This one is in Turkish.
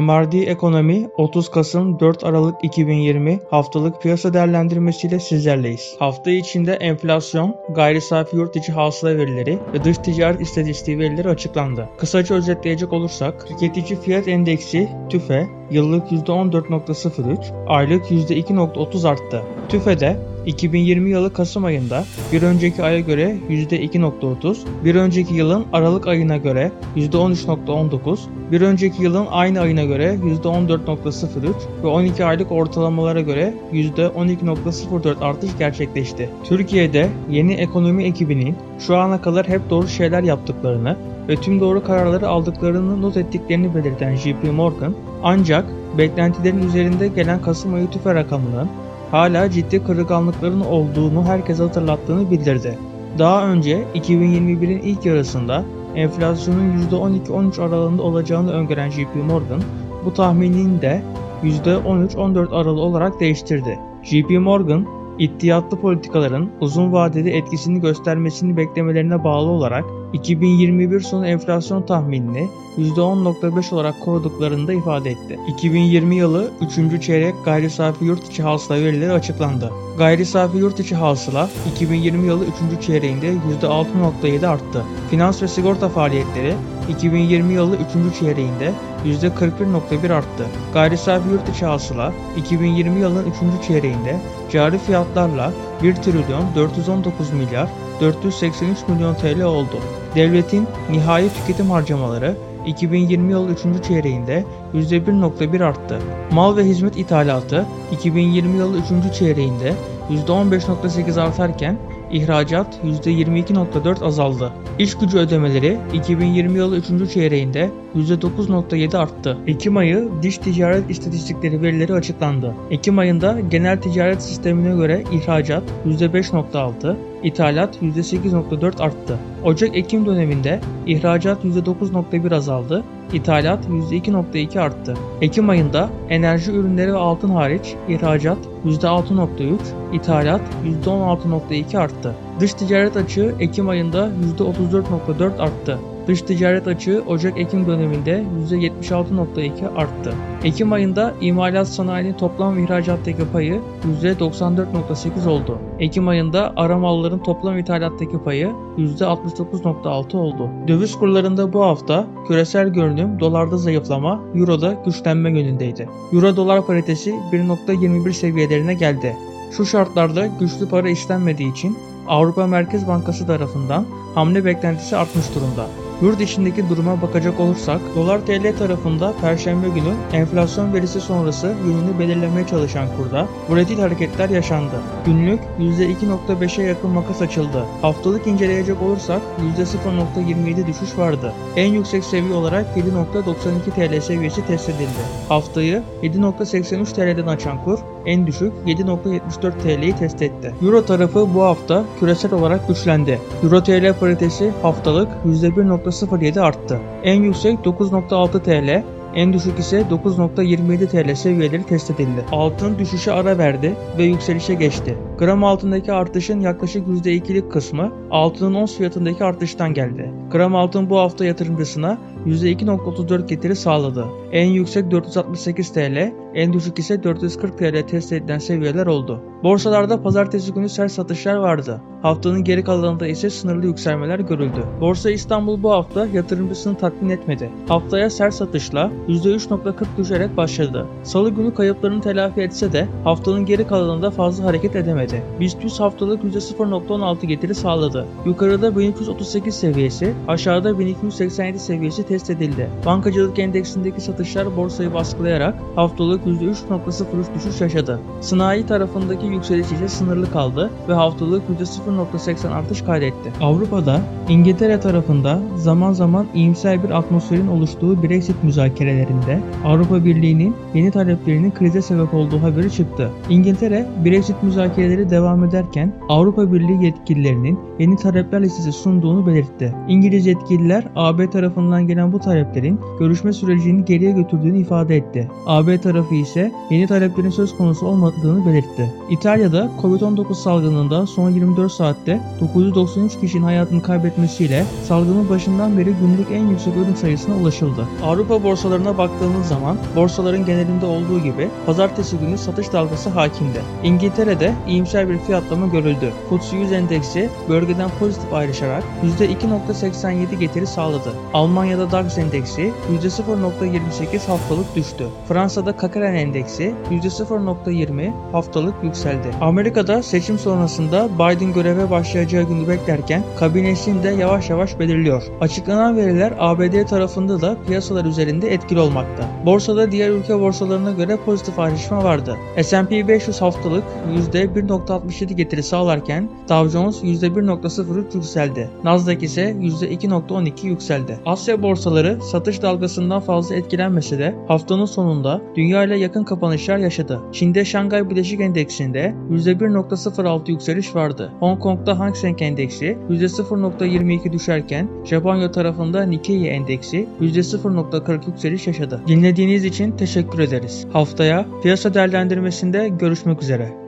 MRD Ekonomi 30 Kasım 4 Aralık 2020 haftalık piyasa değerlendirmesiyle sizlerleyiz. Hafta içinde enflasyon, gayri safi yurt içi hasıla verileri ve dış ticaret istatistiği verileri açıklandı. Kısaca özetleyecek olursak, tüketici fiyat endeksi TÜFE yıllık %14.03, aylık %2.30 arttı. TÜFE'de 2020 yılı Kasım ayında bir önceki aya göre %2.30, bir önceki yılın Aralık ayına göre %13.19, bir önceki yılın aynı ayına göre %14.03 ve 12 aylık ortalamalara göre %12.04 artış gerçekleşti. Türkiye'de yeni ekonomi ekibinin şu ana kadar hep doğru şeyler yaptıklarını ve tüm doğru kararları aldıklarını not ettiklerini belirten JP Morgan, ancak beklentilerin üzerinde gelen Kasım ayı tüfe rakamının hala ciddi kırılganlıkların olduğunu herkese hatırlattığını bildirdi. Daha önce 2021'in ilk yarısında enflasyonun %12-13 aralığında olacağını öngören JP Morgan, bu tahminini de %13-14 aralığı olarak değiştirdi. JP Morgan, ihtiyatlı politikaların uzun vadede etkisini göstermesini beklemelerine bağlı olarak 2021 sonu enflasyon tahminini %10.5 olarak koruduklarını da ifade etti. 2020 yılı 3. çeyrek gayri safi yurt içi hasıla verileri açıklandı. Gayri safi yurt içi hasıla 2020 yılı 3. çeyreğinde %6.7 arttı. Finans ve sigorta faaliyetleri 2020 yılı 3. çeyreğinde %41.1 arttı. Gayri safi yurt içi hasıla 2020 yılının 3. çeyreğinde cari fiyatlarla 1 trilyon 419 milyar 483 milyon TL oldu. Devletin nihai tüketim harcamaları 2020 yıl 3. çeyreğinde %1.1 arttı. Mal ve hizmet ithalatı 2020 yıl 3. çeyreğinde %15.8 artarken ihracat %22.4 azaldı. İş gücü ödemeleri 2020 yılı 3. çeyreğinde %9.7 arttı. Ekim ayı diş ticaret istatistikleri verileri açıklandı. Ekim ayında genel ticaret sistemine göre ihracat %5.6, ithalat %8.4 arttı. Ocak-Ekim döneminde ihracat %9.1 azaldı, ithalat %2.2 arttı. Ekim ayında enerji ürünleri ve altın hariç ihracat %6.3, ithalat %16.2 arttı. Dış ticaret açığı Ekim ayında %34.4 arttı. Dış ticaret açığı Ocak-Ekim döneminde %76.2 arttı. Ekim ayında imalat sanayinin toplam ihracattaki payı %94.8 oldu. Ekim ayında ara malların toplam ithalattaki payı %69.6 oldu. Döviz kurlarında bu hafta küresel görünüm dolarda zayıflama, euroda güçlenme yönündeydi. Euro dolar paritesi 1.21 seviyelerine geldi. Şu şartlarda güçlü para istenmediği için Avrupa Merkez Bankası tarafından hamle beklentisi artmış durumda. Yurt içindeki duruma bakacak olursak, dolar TL tarafında perşembe günü enflasyon verisi sonrası yönünü belirlemeye çalışan kurda volatil hareketler yaşandı. Günlük %2.5'e yakın makas açıldı. Haftalık inceleyecek olursak %0.27 düşüş vardı. En yüksek seviye olarak 7.92 TL seviyesi test edildi. Haftayı 7.83 TL'den açan kur en düşük 7.74 TL'yi test etti. Euro tarafı bu hafta küresel olarak güçlendi. Euro TL paritesi haftalık %1.07 arttı. En yüksek 9.6 TL, en düşük ise 9.27 TL seviyeleri test edildi. Altın düşüşe ara verdi ve yükselişe geçti. Gram altındaki artışın yaklaşık %2'lik kısmı altının ons fiyatındaki artıştan geldi. Gram altın bu hafta yatırımcısına %2.34 getiri sağladı. En yüksek 468 TL, en düşük ise 440 TL test edilen seviyeler oldu. Borsalarda pazartesi günü sert satışlar vardı. Haftanın geri kalanında ise sınırlı yükselmeler görüldü. Borsa İstanbul bu hafta yatırımcısını tatmin etmedi. Haftaya sert satışla %3.40 düşerek başladı. Salı günü kayıplarını telafi etse de haftanın geri kalanında fazla hareket edemedi. BIST 100 haftalık %0.16 getiri sağladı. Yukarıda 1338 seviyesi, aşağıda 1287 seviyesi test edildi. Bankacılık endeksindeki satışlar borsayı baskılayarak haftalık %3.03 düşüş yaşadı. Sanayi tarafındaki yükseliş ise sınırlı kaldı ve haftalık %0.80 artış kaydetti. Avrupa'da İngiltere tarafında zaman zaman iyimser bir atmosferin oluştuğu Brexit müzakerelerinde Avrupa Birliği'nin yeni taleplerinin krize sebep olduğu haberi çıktı. İngiltere Brexit müzakereleri devam ederken Avrupa Birliği yetkililerinin yeni talepler listesi sunduğunu belirtti. İngiliz yetkililer AB tarafından gelen gelen bu taleplerin görüşme sürecini geriye götürdüğünü ifade etti. AB tarafı ise yeni taleplerin söz konusu olmadığını belirtti. İtalya'da Covid-19 salgınında son 24 saatte 993 kişinin hayatını kaybetmesiyle salgının başından beri günlük en yüksek ölüm sayısına ulaşıldı. Avrupa borsalarına baktığımız zaman borsaların genelinde olduğu gibi pazartesi günü satış dalgası hakimdi. İngiltere'de iyimser bir fiyatlama görüldü. FTSE 100 endeksi bölgeden pozitif ayrışarak %2.87 getiri sağladı. Almanya'da DAX endeksi %0.28 haftalık düştü. Fransa'da Kakaren endeksi %0.20 haftalık yükseldi. Amerika'da seçim sonrasında Biden göreve başlayacağı günü beklerken kabinesini de yavaş yavaş belirliyor. Açıklanan veriler ABD tarafında da piyasalar üzerinde etkili olmakta. Borsada diğer ülke borsalarına göre pozitif ayrışma vardı. S&P 500 haftalık %1.67 getiri sağlarken Dow Jones %1.03 yükseldi. Nasdaq ise %2.12 yükseldi. Asya borsaları satış dalgasından fazla etkilenmese de haftanın sonunda dünya ile yakın kapanışlar yaşadı. Çin'de Şangay Bileşik Endeksinde %1.06 yükseliş vardı. Hong Kong'da Hang Seng Endeksi %0.22 düşerken Japonya tarafında Nikkei Endeksi %0.40 yükseliş yaşadı. Dinlediğiniz için teşekkür ederiz. Haftaya piyasa değerlendirmesinde görüşmek üzere.